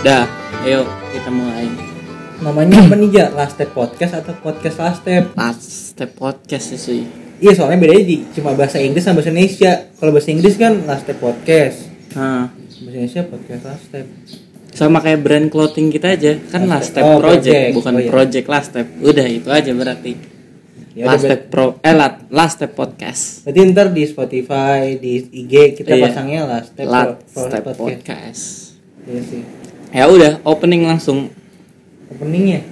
Dah, ayo kita mulai. Namanya apa nih Ja? Last Step Podcast atau Podcast Last Step? Last step podcast sih. sih. Iya soalnya bedanya di cuma bahasa Inggris sama bahasa Indonesia. Kalau bahasa Inggris kan Last Step Podcast. Nah, Bahasa Indonesia Podcast Last Step. sama kayak brand clothing kita aja kan last step Oh, project, project. bukan Oh, iya. project last step. Udah itu aja berarti. Ya last step pro eh la- last step podcast. Berarti ntar di Spotify, di IG kita Iya. pasangnya Last Step Last Pro- Pro- step Podcast. podcast. Iya sih. Ya udah, opening langsung. Openingnya.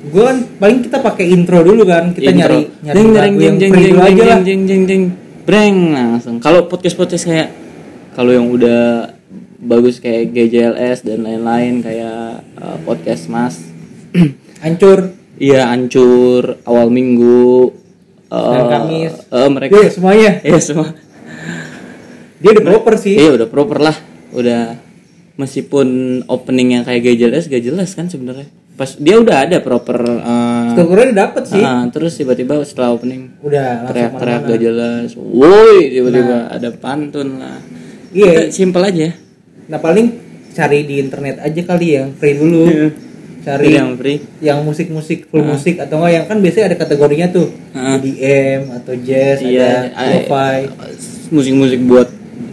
Gue kan paling kita pakai intro dulu kan. Kita Intro. nyari nyari Jeng, jeng, lagu yang jeng, free jeng, jeng, aja lah. jeng, jeng, jeng, jeng. Breng langsung. Kalau podcast-podcast kayak kalau yang udah bagus kayak GJLS dan lain-lain kayak uh, podcast Mas. Hancur. Iya, hancur awal minggu. uh, Dan Kamis. uh, mereka Iya semuanya. Iya semua. Dia udah proper sih. Iya udah proper lah. Udah meskipun openingnya kayak gak jelas, gak jelas kan sebenarnya. Pas dia udah ada proper. uh, Strukturnya udah dapet sih. uh, terus tiba-tiba setelah opening Udah teriak-teriak gak jelas. Woi tiba-tiba ada pantun lah. Iya. Kita Simple aja. Nah paling cari di internet aja kali yang free dulu. Cari Jadi yang free. yang musik-musik full musik atau enggak yang kan biasanya ada kategorinya tuh Heeh. EDM atau jazz Iya, ada lo-fi musik-musik buat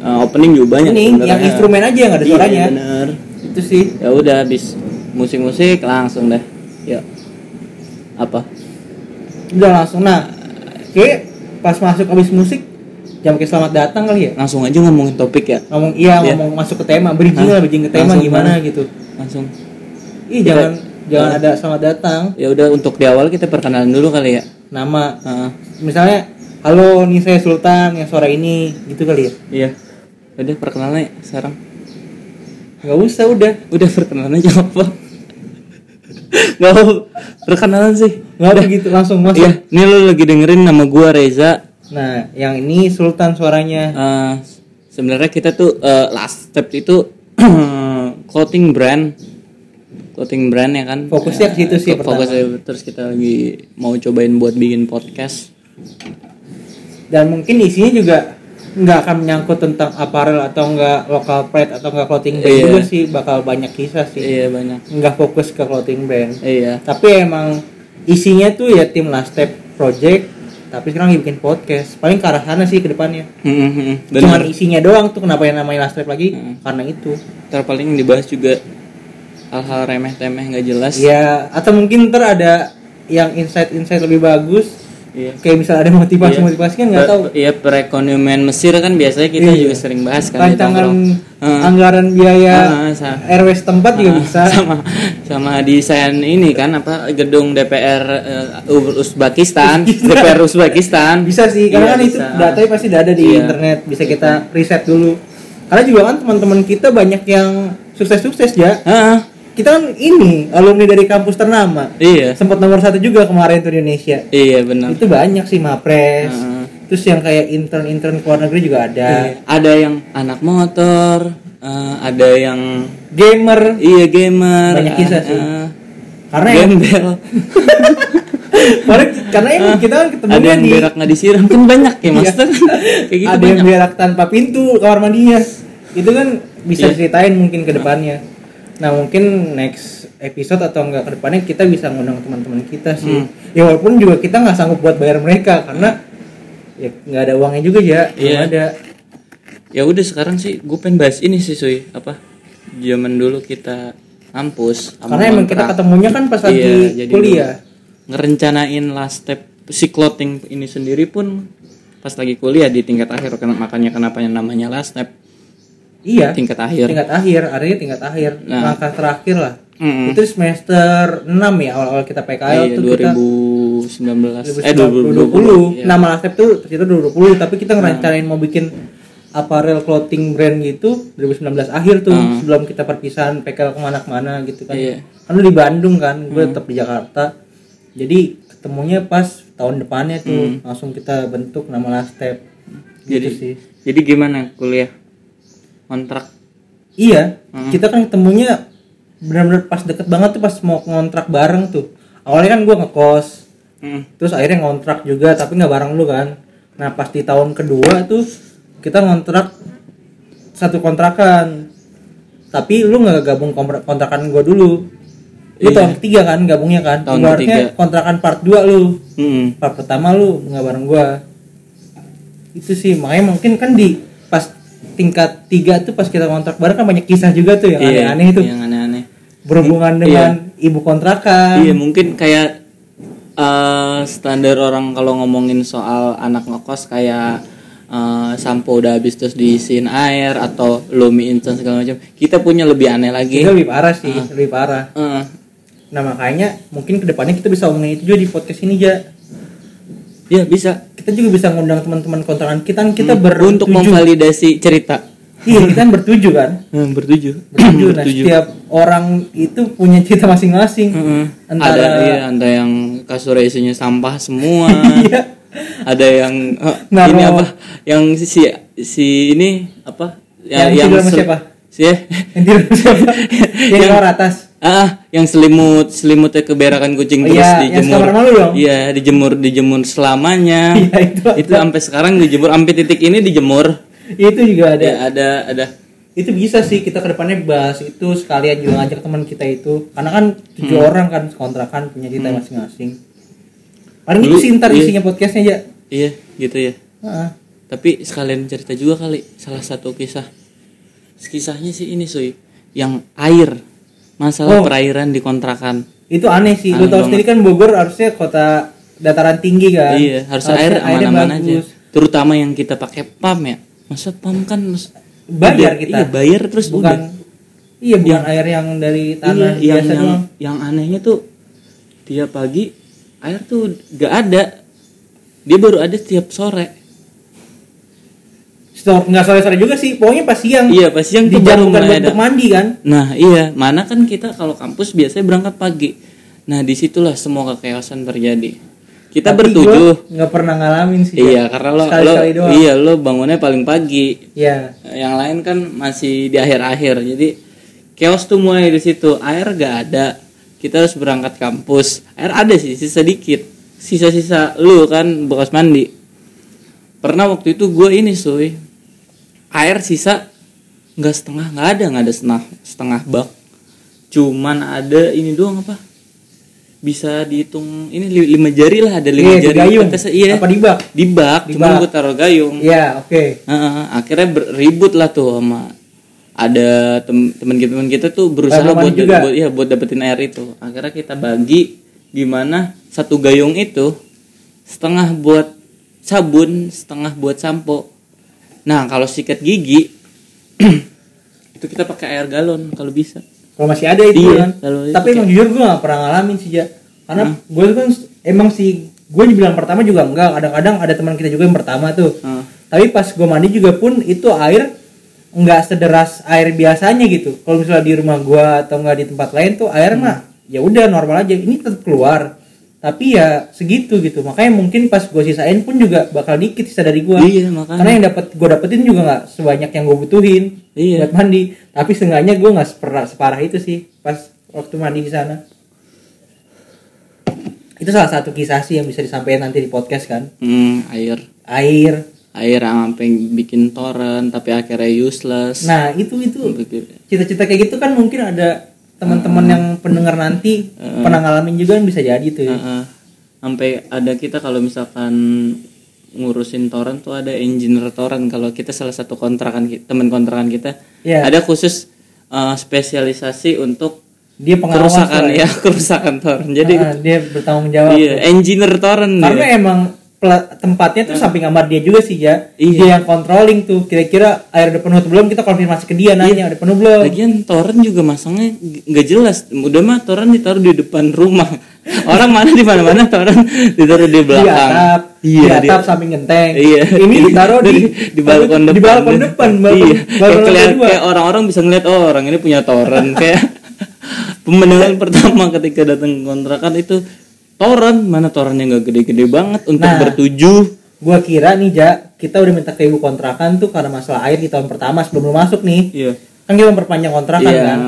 uh, opening juga banyak. ini sebenarnya. yang instrumen aja yang ada Iya, suaranya bener. itu sih Ya udah habis musik-musik langsung deh. Yuk. Apa? udah langsung nah kayak pas masuk habis musik jam kayak selamat datang kali ya Langsung aja ngomongin topik ya. ngomong iya Iya. ngomong masuk ke tema bridging lah bridging ke tema Langsung gimana banget. gitu Langsung. ih jangan jangan ada selamat datang Ya udah untuk di awal kita perkenalan dulu kali ya. nama Heeh. misalnya halo nih saya Sultan yang suara ini gitu kali ya iya. Udah perkenalan ya sekarang. nggak usah udah Udah perkenalan aja apa? Gak mau perkenalan sih. nggak apa gitu langsung masuk Iya, ini lu lagi dengerin nama gua Reza. Nah, yang ini Sultan suaranya. Eh, sebenarnya kita tuh eh, last step itu clothing brand clothing brand ya kan Fokusnya ke situ sih Eh, fokusnya terus kita lagi mau cobain buat bikin podcast Dan mungkin isinya juga nggak akan menyangkut tentang apparel atau enggak local pride atau enggak clothing brand Iya. juga sih bakal banyak kisah sih. iya banyak Nggak fokus ke clothing brand. iya Tapi emang isinya tuh ya tim Last Step Project tapi sekarang lagi bikin podcast. Paling ke arah sana sih ke depannya. Hmm, hmm, hmm. Cuman bener isinya doang tuh kenapa yang namanya Last Step lagi? Hmm. Karena itu. ntar paling dibahas juga hal-hal remeh temeh nggak jelas Ya, atau mungkin ntar ada yang insight-insight lebih bagus. Iya Kayak misalnya ada motivasi-motivasi kan nggak Pe- tahu. iya perekonomian Mesir kan biasanya kita Iya. juga sering bahas kan rancangan. Heeh. anggaran biaya sa- RW setempat juga bisa sama sama desain ini kan apa gedung DPR eh, Uzbekistan DPR Uzbekistan bisa sih Iya, karena kan itu bisa. datanya pasti ada di Iya. internet bisa kita riset dulu karena juga kan teman-teman kita banyak yang sukses-sukses ya Heeh, kita kan ini alumni dari kampus ternama. Iya. Sempat nomor satu juga kemarin tuh di Indonesia. Iya benar. Itu banyak sih mapres. Heeh. terus yang kayak intern-intern luar negeri juga ada. Iya. ada yang anak motor eh, ada yang gamer. Iya gamer. Banyak kisah sih. eh, karena yang, gembel. Karena, karena yang kita kan ada ketemunya yang di berak nggak disiram. Kan banyak ya maksudnya kayak gitu ada yang banyak. berak tanpa pintu kamar mandinya itu kan bisa Iya. ceritain mungkin ke depannya nah mungkin next episode atau enggak ke depannya kita bisa ngundang teman-teman kita sih Hmm. ya walaupun juga kita nggak sanggup buat bayar mereka karena ya nggak ada uangnya juga ya Iya. ada ya udah sekarang sih gue pengen bahas ini sih suy apa zaman dulu kita kampus karena emang kita kontrak. ketemunya kan pas lagi Iya, kuliah ngerencanain last step si clothing ini sendiri pun pas lagi kuliah di tingkat akhir Ken- makanya kenapa yang namanya last step iya tingkat akhir tingkat akhir artinya tingkat akhir Nah. langkah terakhir lah Mm-mm. itu semester 6 ya awal-awal kita PKL Iya, tuh kita 2019 eh 2020 2020. Nama Lasep tuh tercipta 2020 tapi kita ngerencanain mau bikin apparel clothing brand gitu 2019 akhir tuh Hmm. sebelum kita perpisahan PKL ke mana-mana gitu kan. Iya. Kan lu di Bandung kan, gue tetap di Jakarta. Jadi ketemunya pas tahun depannya tuh langsung kita bentuk nama Lastep. Gitu Jadi sih. jadi gimana kuliah kontrak Iya, kita kan ketemunya benar-benar pas deket banget tuh pas mau ngontrak bareng tuh. Awalnya kan gue ngekos, Mm. terus akhirnya ngontrak juga tapi nggak bareng lu kan nah pas di tahun kedua tuh kita ngontrak satu kontrakan tapi lu nggak gabung kontrak- kontrakan gua dulu lu Iya. tahun ketiga kan gabungnya kan Tahun Ibaratnya ketiga. kontrakan part 2 lu Mm-mm. part pertama lu nggak bareng gua itu sih makanya mungkin kan di tingkat tiga tuh pas kita kontrak bareng kan banyak kisah juga tuh yang Iya, aneh-aneh itu yang aneh-aneh berhubungan Iya. dengan ibu kontrakan Iya mungkin kayak eh, standar orang kalau ngomongin soal anak ngekos kayak eh, sampo udah habis terus diisiin air atau lo mie instan segala macam. Kita punya lebih aneh lagi. itu lebih parah sih lebih parah Eh, nah makanya mungkin ke depannya kita bisa ngomongin itu juga di podcast ini aja ya bisa kita juga bisa ngundang teman-teman kontrakan kita kita Hmm, bertujuh untuk memvalidasi cerita. iya kita kan bertujuh kan Hmm, bertujuh. bertujuh nah setiap orang itu punya cerita masing-masing Heeh. Antara- Ada iya, ada yang kasur isinya sampah semua. Iya. ada yang eh, Naruh- ini apa? Yang si si ini apa? Yang tidur sama sel- siapa? Si yang tidur siapa yang Yang- atas Ah, yang selimut, selimutnya keberakan Oh kucing terus iya, dijemur. Iya, dijemur, dijemur selamanya. Iya, itu itu sampai sekarang dijemur, sampai titik ini dijemur. itu juga ada Ya, ada ada itu bisa sih kita ke depannya bahas itu sekalian juga ngajak teman kita itu karena kan tujuh Hmm. orang kan kontrakan punya cerita masing-masing paling itu sih ntar iya. isinya podcastnya aja iya, gitu ya. Heeh. Tapi sekalian cerita juga kali salah satu kisah. Kisahnya sih ini Suy, yang air. Oh. Masalah perairan di kontrakan. itu aneh sih lu tahu sendiri kan Bogor harusnya kota dataran tinggi kan Iya, harus air aman-aman aja. Terutama yang kita pakai pam ya. Masa pam kan mas- bayar udah- kita Iya, bayar terus bukan udah. iya bukan air yang dari tanah iya, yang biasa yang, doang yang anehnya tuh tiap pagi air tuh gak ada. Dia baru ada tiap sore. Nggak sore sore juga sih pokoknya pas siang Iya, pas siang di tuh jam baru mulai ada. untuk mandi kan Nah iya, mana kan kita kalau kampus biasanya berangkat pagi. Nah di situlah semua kekeosan terjadi. Kita Tapi bertujuh. nggak pernah ngalamin sih Iya, karena lo, lo Sekali-sekali doang. iya lo bangunnya paling pagi. Iya. Yang lain kan masih di akhir-akhir. Jadi chaos tuh mulai di situ. Air gak ada. Kita harus berangkat kampus. Air ada sih, sisa dikit. Sisa-sisa lu kan bekas mandi. Pernah waktu itu gue ini suy. Air sisa nggak setengah nggak ada nggak ada setengah setengah bak. Cuman ada ini doang apa? Bisa dihitung ini li- lima jari lah ada lima di jari. gayung. Pantes- iya. Apa di bak? Di bak, cuman gue taruh gayung. Iya, oke. Heeh, akhirnya ribut lah tuh sama ada tem teman kita teman kita tuh berusaha Belum buat juga? buat iya buat dapetin air itu akhirnya kita bagi gimana satu gayung itu setengah buat sabun setengah buat sampo nah kalau sikat gigi itu kita pakai air galon kalau bisa Kalau masih ada itu Iya, kan. Tapi emang jujur gue gak pernah ngalamin sih, Ja. Karena gue kan emang sih gue dibilang pertama juga enggak. Kadang-kadang ada teman kita juga yang pertama tuh. Heeh. Tapi pas gue mandi juga pun itu air nggak sederas air biasanya gitu. Kalau misalnya di rumah gue atau nggak di tempat lain tuh air mah ya udah normal aja. Ini tetap keluar. Tapi ya segitu gitu. Makanya mungkin pas gue sisain pun juga bakal dikit sisa dari gue. iya makanya Karena yang dapat gue dapetin juga nggak sebanyak yang gue butuhin Iya. buat mandi. Tapi seenggaknya gue nggak separah, separah itu sih pas waktu mandi di sana. Itu salah satu kisah sih yang bisa disampaikan nanti di podcast kan. Hmm, air Air. air sampai bikin torrent tapi akhirnya useless Nah itu itu cita-cita kayak gitu kan mungkin ada teman-teman yang pendengar nanti pernah ngalamin juga kan bisa jadi tuh. ya. Heeh. sampai ada kita kalau misalkan ngurusin torrent tuh ada engineer torrent kalau kita salah satu kontrakan teman kontrakan kita Iya. ada khusus eh, spesialisasi untuk Dia pengawas kerusakan lah ya kerusakan torrent jadi Ah, dia bertanggung jawab. iya engineer torrent Karena dia. emang tempatnya tuh samping kamar dia juga sih ya. Iya. Dia yang controlling tuh. Kira-kira air udah penuh atau belum kita konfirmasi ke dia nanya udah penuh belum. lagian torrent juga masangnya nggak jelas udah mah torrent ditaruh di depan rumah orang mana di mana mana torrent ditaruh di di belakang atap, iya di di- atap samping genteng. Iya. Ini ditaruh di di balkon depan. Di balkon depan, balkon, iya. balkon kayak, kayak orang-orang bisa ngeliat oh orang ini punya torrent kayak pemandangan pertama ketika datang kontrakan itu torrent mana torrentnya nggak gede-gede banget untuk Nah. bertujuh Gua kira nih Ja, kita udah minta ke ibu kontrakan tuh karena masalah air di tahun pertama sebelum lu masuk nih. iya Kan kita memperpanjang kontrakan Iya. kan.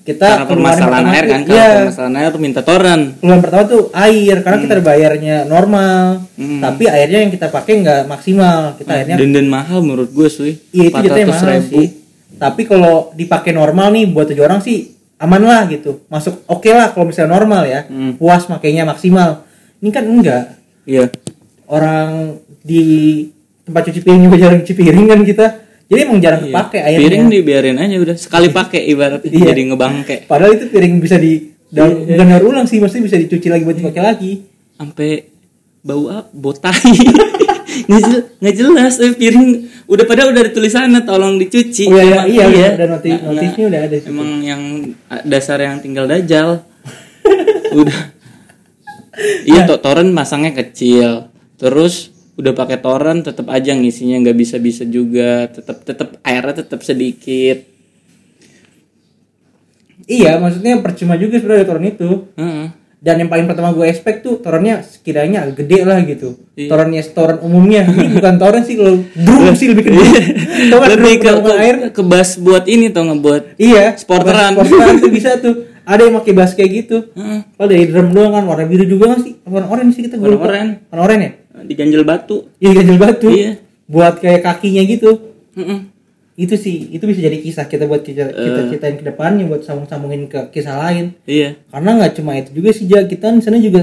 Kita karena permasalahan air kan kalau Iya. permasalahan air tuh minta torrent Keluhan pertama tuh air karena kita udah bayarnya normal. Hmm. Tapi airnya yang kita pakai nggak maksimal. Kita airnya dan dan mahal menurut gue sih Iya itu jatuhnya mahal ribu sih. tapi kalau dipakai normal nih buat tujuh orang sih aman lah gitu masuk oke lah kalau misalnya normal ya Hmm. puas makainya maksimal ini kan enggak Iya. orang di tempat cuci piring juga jarang cuci piring kan kita jadi emang jarang Iya. kepake airnya Piring dibiarin aja udah sekali pakai ibarat Iya. jadi ngebangke. padahal itu piring bisa di daur, Iya. bukan daur ulang sih maksudnya bisa dicuci lagi buat dipakai lagi Sampai bau apa? Botai. nggak jelas, nggak jelas eh, piring udah pada udah ada tulisannya tolong dicuci. oh iya iya, iya, ada Nah, notif notifnya nah, udah ada sih. Emang yang dasar yang tinggal dajal. udah. Iya, to toren masangnya kecil. Terus udah pakai toren tetap aja ngisinya nggak bisa bisa juga tetap tetap airnya tetap sedikit iya maksudnya percuma juga sebenarnya toren itu Heeh. Dan yang paling pertama gue expect tuh torennya sekiranya gede lah gitu Iya. torennya toren umumnya ini bukan toren sih kalau drum sih lebih gede tau kan Iya. lebih ke, ke, air ke bas buat ini tau nggak buat iya Sporteran. sporteran tuh bisa tuh ada yang pakai bas kayak gitu Heeh. Padahal dari drum doang kan warna biru juga nggak sih warna oranye sih kita gue Warna oranye. warna oranye ya diganjel batu iya ganjel batu Iya. buat kayak kakinya gitu Heeh. Itu sih itu bisa jadi kisah kita buat kita, kita Eh. ceritain ke depannya buat sambung-sambungin ke kisah lain. Iya. Karena nggak cuma itu juga sih Ja. kita di sana juga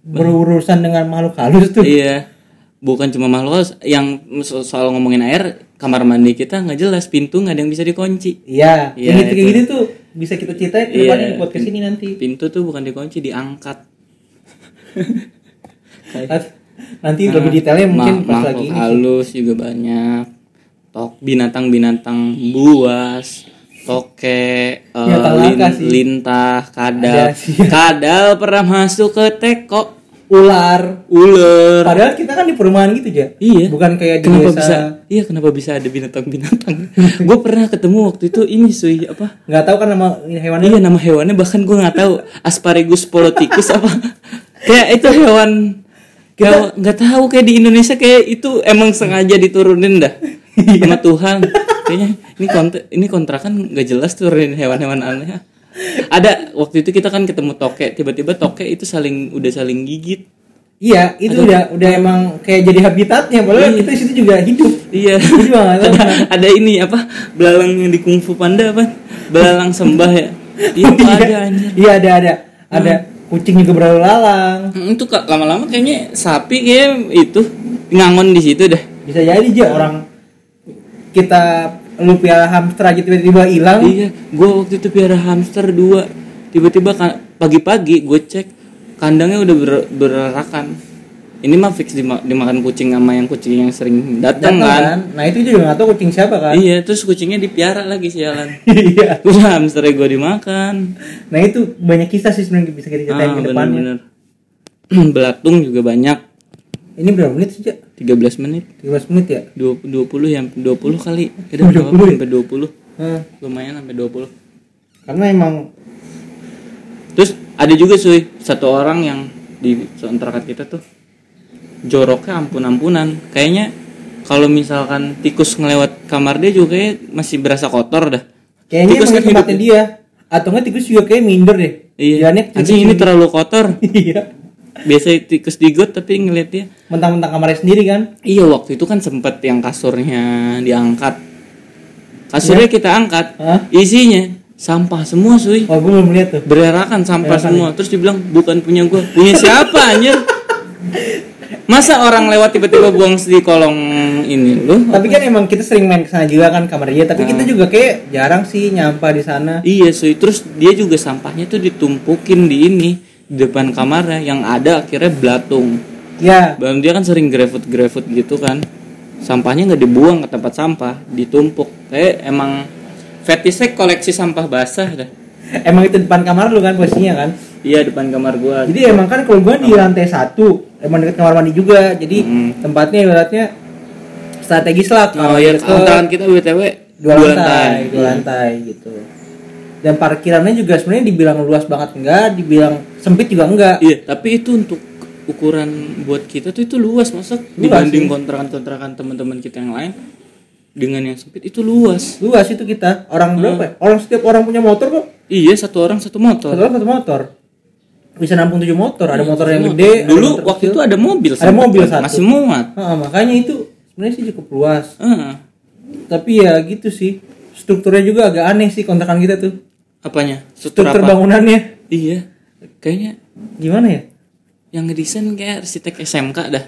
berurusan dengan makhluk halus tuh. Iya. Bukan cuma makhluk halus, yang so- soal ngomongin air kamar mandi kita nggak jelas pintu nggak ada yang bisa dikunci. Iya Iya, yang gitu kayak itu. gitu tuh bisa kita ceritain ke Iya. depannya di podcast ini nanti. pintu tuh bukan dikunci diangkat. Nanti lebih detailnya mungkin Ma- pas lagi halus juga banyak tok binatang-binatang buas toke eh, Binatang lin- langka sih. lintah kadal Ada sih. kadal pernah masuk ke teko ular ular padahal kita kan di perumahan gitu ya Iya. bukan kayak di kenapa desa bisa? Iya, kenapa bisa ada binatang-binatang? gue pernah ketemu waktu itu ini suy apa? nggak tahu kan nama hewannya Iya nama hewannya bahkan gue nggak tahu asparagus poloticus apa. kayak itu hewan kita nggak tahu kayak di Indonesia kayak itu emang sengaja diturunin dah sama Tuhan. Kayaknya ini kontra ini kontrakan nggak jelas turunin hewan-hewan aneh. Ada waktu itu kita kan ketemu toke, tiba-tiba toke itu saling udah saling gigit. iya itu udah udah emang kayak jadi habitatnya padahal kita di situ juga hidup Iya. Jadi ada, ada ini apa? Belalang yang di kungfu panda apa? Belalang sembah ya. Iya tuh ada anjir. iya ada ada ada kucing juga berlalu lalang Hmm, Itu kak lama-lama kayaknya sapi kayak itu ngangon di situ dah. bisa jadi aja orang kita lu piara hamster aja tiba-tiba hilang Iya, gua waktu itu piara hamster dua. Tiba-tiba pagi-pagi gue cek kandangnya udah ber- bererakan. Ini mah fix dima- dimakan kucing sama yang kucing yang sering datang kan. kan nah itu juga nggak tahu kucing siapa kan Iya, terus kucingnya dipiara lagi sialan. iya Terus hamsternya gue dimakan. nah itu banyak kisah sih sebenarnya bisa kita ceritain Ah, ke depannya bener-bener. Belatung juga banyak. ini berapa menit sih Cak? 13 menit. 13 menit ya 20 20 ya 20 kali. Udah 20 20 ya? sampai 20. Hah, Lumayan sampai 20. karena emang Terus ada juga suy satu orang yang di kontrakan kita tuh joroknya ampun-ampunan. Kayaknya kalau misalkan tikus ngelewat kamar dia juga kayak masih berasa kotor dah. kayaknya Tikus kan tempatnya dia atau enggak tikus juga kayak minder deh Iya. Jalannya Anjing ini terlalu kotor. iya Biasa tikus digot tapi ngeliat dia. mentang-mentang kamarnya sendiri kan Iya waktu itu kan sempet yang kasurnya diangkat. Kasurnya kita angkat, Hah? isinya sampah semua suy. oh gue belum lihat tuh Bererakan sampah Bererakan, semua. Terus dibilang bukan punya gua, punya siapa anjir? Masa orang lewat tiba-tiba buang di kolong ini lu? tapi kan emang kita sering main ke sana juga kan kamar dia tapi Ah. kita juga kayak jarang sih nyampah di sana Iya suy, terus dia juga sampahnya tuh ditumpukin di ini di depan kamarnya yang ada akhirnya belatung. ya Bang dia kan sering grafut-grafut gitu kan. Sampahnya nggak dibuang ke tempat sampah, ditumpuk. Kayak emang fetishnya koleksi sampah basah dah. emang itu depan kamar lu kan posisinya kan Iya depan kamar gua. jadi emang kan kalau gua di lantai satu emang deket kamar mandi juga jadi Hmm. tempatnya ibaratnya strategis lah Oh iya, kontrakan kita BTW dua lantai, dua Iya. lantai gitu dan parkirannya juga sebenarnya dibilang luas banget enggak dibilang sempit juga enggak Iya, tapi itu untuk ukuran buat kita tuh itu luas masa dibanding kontrakan-kontrakan teman-teman kita yang lain dengan yang sempit itu luas. luas itu kita orang berapa ya? orang setiap orang punya motor kok Iya, satu orang satu motor. satu orang satu motor bisa nampung tujuh motor ada motor yang Semua. gede ada Dulu motor waktu kecil. itu ada mobil Ada mobil satu. masih muat. Ah, makanya itu sebenarnya sih cukup luas Ah, tapi ya gitu sih strukturnya juga agak aneh sih kontrakan kita tuh. Apanya? Struktur struktur apa? bangunannya. Iya. Kayaknya gimana ya? yang ngedesain kayak arsitek SMK dah.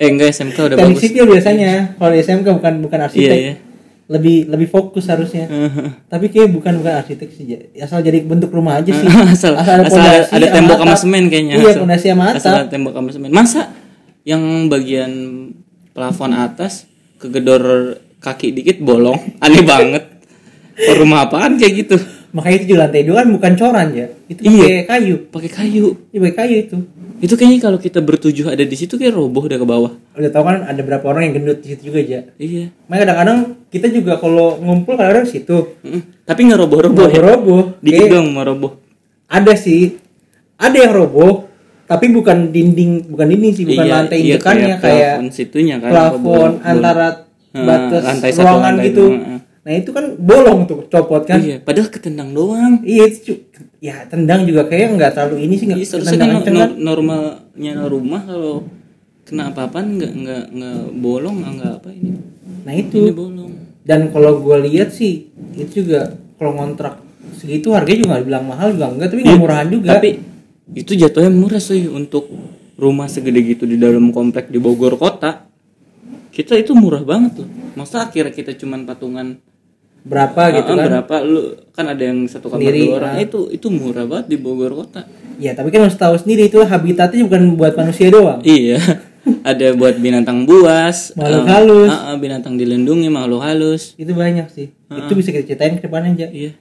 Eh enggak SMK udah teknik bagus. sipil biasanya. Kalau di SMK bukan bukan arsitek. iya. Iya lebih lebih fokus harusnya. Tapi kayak bukan bukan arsitek sih asal jadi bentuk rumah aja sih. Asal, asal ada, pondasi ada sama tembok sama semen kayaknya. Iya Asal- pondasi sama asal atap ada tembok sama semen masa yang bagian plafon atas kegedor kaki dikit bolong. Aneh banget rumah apaan kayak gitu? Makanya itu di lantai dua kan bukan coran ya. Itu Iya. pakai kayu. Pakai kayu. Iya pakai kayu itu. Itu kayaknya kalau kita bertujuh ada di situ kayak roboh udah ke bawah. Udah tau kan ada berapa orang yang gendut di situ juga aja iya. Makanya kadang-kadang kita juga kalau ngumpul kadang-kadang di situ. Mm, tapi nggak roboh-roboh ya? Roboh dikit Kayak dong mau roboh. Ada sih. Ada yang roboh tapi bukan dinding bukan dinding sih bukan Iya, lantai iya, injekannya kayak, plafon situnya kan plafon antara batas lantai satu, ruangan lantai gitu. Nah itu kan bolong tuh copot kan. Iya padahal ketendang doang. Iya itu ya tendang juga kayak nggak terlalu ini sih nggak Iya, seharusnya tendang kan no- kan. normalnya rumah kalau kena apa-apaan nggak nggak nggak bolong nggak apa ini. Nah ini itu bolong. Dan kalau gue lihat sih itu juga kalau ngontrak segitu harganya juga nggak dibilang mahal juga enggak tapi nggak murahan juga. Iya. tapi itu jatuhnya murah sih untuk rumah segede gitu di dalam komplek di Bogor kota. Kita itu murah banget loh. Masa akhirnya kita cuman patungan berapa gitu ah, kan? berapa? Lu kan ada yang satu kamar Sendiri, dua orang. Ah. itu itu murah banget di Bogor kota. Ya tapi kan harus tahu sendiri itu habitatnya bukan buat manusia doang. Iya. Ada buat binatang buas. Makhluk em, halus. ah, ah, binatang dilindungi makhluk halus. Itu banyak sih. Itu bisa kita ceritain ke depannya aja. Iya.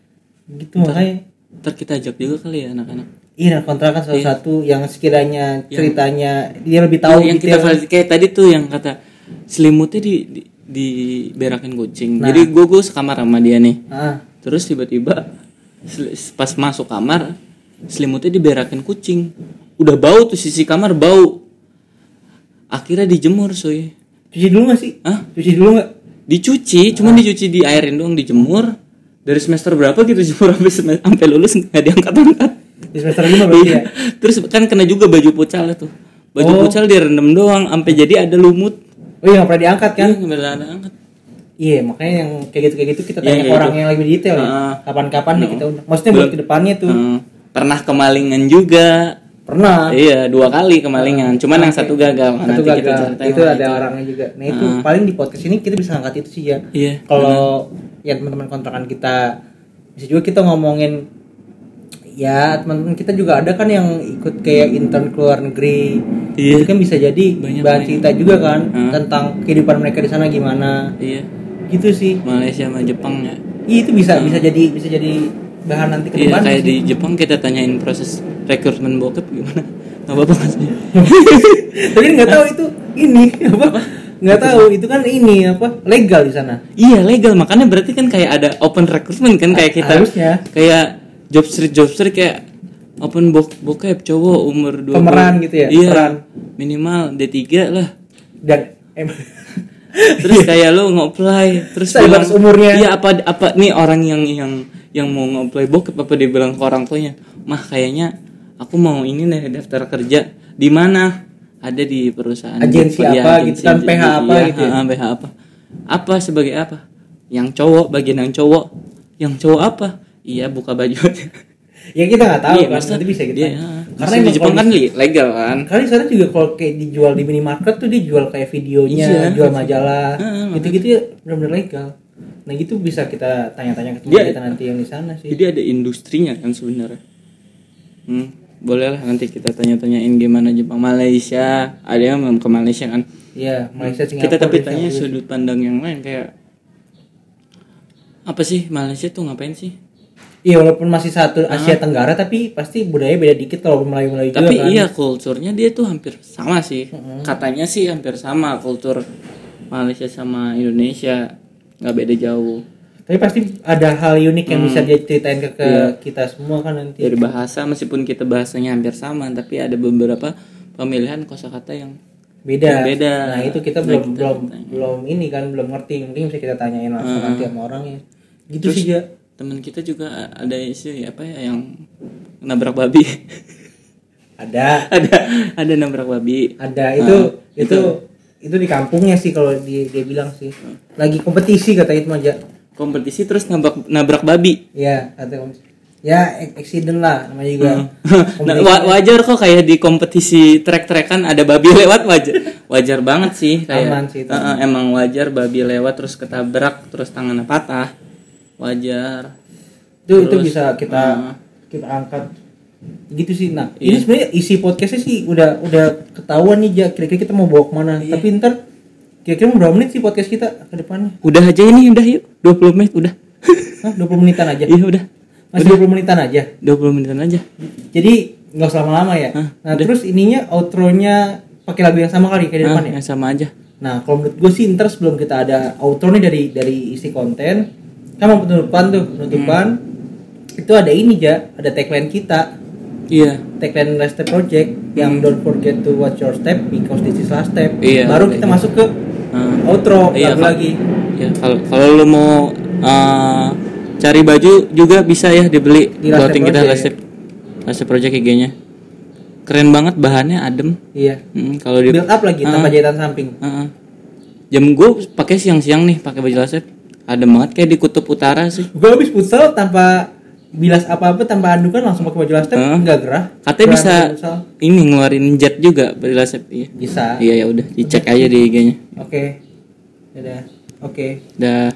Gitu makanya. Ntar kita ajak juga kali ya anak-anak. Iya nah, kontrakan salah satu yang sekiranya ceritanya dia lebih Tahu yang kita kayak tadi tuh yang kata selimutnya di di, diberakin kucing. Nah. Jadi gue gue sekamar sama dia nih. ah Terus tiba-tiba pas masuk kamar selimutnya diberakin kucing. Udah bau tuh sisi kamar bau. Akhirnya dijemur soy. cuci dulu gak sih Hah? cuci dulu nggak Dicuci, cuman dicuci di airin doang dijemur. Dari semester berapa gitu jemur sampai sampai lulus nggak diangkat-angkat. di semester lima berarti Iya. ya Terus kan kena juga baju pucal tuh. Baju Oh. pucal direndam doang sampai jadi ada lumut. Oh iya nggak pernah diangkat kan Iya, nggak ada angkat. iya makanya yang kayak gitu kayak gitu kita Iya, tanya ke kayak orang gitu. yang lebih detail ya Ah. kapan-kapan nih kita undang maksudnya buat ke depannya tuh Hmm, pernah kemalingan juga. pernah Iya, dua kali kemalingan. Cuman yang satu gagal. satu Nanti kita gagal ceritain itu ada orangnya juga nah itu Ah. paling di podcast ini kita bisa angkat itu sih ya Iya. kalau ya teman-teman kontrakan kita bisa juga kita ngomongin ya teman-teman kita juga ada kan yang ikut kayak intern ke luar negeri Iya. itu kan bisa jadi Banyak, bahan cerita juga kan Ah. tentang kehidupan mereka di sana gimana Iya. gitu sih Malaysia sama Jepang ya. Iya, itu bisa bisa jadi bisa jadi bahan nanti ke Iya, depan kayak sih. di Jepang kita tanyain proses rekrutmen bokep gimana. Nggak apa-apa sih? tapi nggak tahu itu ini apa nggak tahu itu kan ini apa legal di sana Iya legal makanya berarti kan kayak ada open recruitment kan kayak kita harusnya. kayak job street job street kayak open bok bokep cowok umur 20 Pemeran gitu ya, iya peran. minimal D3 lah. Dan em terus kayak lu nge-apply terus Saya bilang umurnya. iya apa apa nih orang yang yang yang mau nge-apply bokep apa dia bilang ke orang tuanya? Mah kayaknya aku mau ini deh daftar kerja. Di mana? Ada di perusahaan Agensi Iya, apa agensi- gitu kan, PH apa iya, gitu ya? PH apa. Apa sebagai apa? Yang cowok bagian yang cowok. Yang cowok apa iya buka baju aja ya kita nggak tahu Iya, kan nanti bisa gitu dia, karena di Jepang kan legal kan karena di sana juga kalau kayak dijual di minimarket tuh dia jual kayak videonya Iya. jual majalah Heeh, gitu-gitu ya benar-benar legal nah gitu bisa kita tanya-tanya ke teman kita nanti yang di sana sih Jadi ada industrinya kan sebenarnya. Hmm, boleh lah nanti kita tanya-tanyain gimana Jepang Malaysia. Ada yang mau ke Malaysia kan. Iya Malaysia Singapura kita tapi tanya sudut pandang yang lain kayak apa sih Malaysia tuh ngapain sih? Iya walaupun masih satu Asia Tenggara tapi pasti budaya beda dikit kalau Melayu Melayu juga Tapi kan iya kulturnya dia tuh hampir sama sih. Katanya sih hampir sama kultur Malaysia sama Indonesia nggak beda jauh. tapi pasti ada hal unik yang Hmm. bisa dia ceritain ke, ke Iya. kita semua kan nanti Dari bahasa meskipun kita bahasanya hampir sama tapi ada beberapa pemilihan kosakata yang beda. Yang beda. Nah itu kita Nah, belum kita belum tanya. belum ini kan belum ngerti mungkin bisa kita tanyain langsung Hmm. nanti sama orangnya. Gitu Terus- sih ya. Teman kita juga ada isu ya apa ya yang nabrak babi. Ada. Ada ada nabrak babi. Ada. Itu Ah, itu itu. di kampungnya sih kalau dia dia bilang sih. Lagi kompetisi katanya itu aja. kompetisi terus nabrak nabrak babi. Iya, ya ac- accident lah namanya juga. nah, wa- wajar kok kayak di kompetisi trek-trekan ada babi lewat. Wajar wajar banget sih kayak Aman sih itu. Eh, emang wajar babi lewat terus ketabrak terus tangannya patah wajar. Itu itu bisa kita uh, kita angkat. Gitu sih nah ini sebenarnya isi podcastnya sih udah udah ketahuan nih ja. Kira-kira kita mau bawa ke mana? Tapi ntar kira-kira mau berapa menit sih podcast kita ke depannya? Udah aja ini udah yuk. 20 menit udah. Hah, 20 menitan aja? Iya udah. Masih 20 menitan aja? 20 menitan aja. Jadi nggak usah lama-lama ya? Hah, nah terus ininya outro-nya pakai lagu yang sama kali kayak di depan ya? Yang sama aja. Nah kalau menurut gue sih ntar sebelum kita ada outro nih dari dari isi konten mau penutupan tuh penutupan Hmm. itu ada ini ja ada tagline kita iya tagline last step project yang don't forget to watch your step because this is last step Iya, baru kayak kita gitu. masuk ke Ah. outro Iya, lagu lagi Ya, kalau kalau lu mau uh, cari baju juga bisa ya dibeli Di Last clothing Step kita. Last Step Last Step Project IG-nya. Keren banget bahannya adem. iya Hmm, kalau di build up lagi tanpa Ah. jahitan samping Uh-uh. Jam gue pakai siang-siang nih pakai baju Last Step. Adem banget kayak di kutub utara sih. gue habis futsal tanpa bilas apa-apa tanpa andukan langsung pakai baju last step Ah. nggak gerah Katanya Gerah bisa futsal. ini ngeluarin jet juga baju Last Step. Iya. bisa Iya ya udah dicek aja di IG-nya. oke Dadah. oke Dah.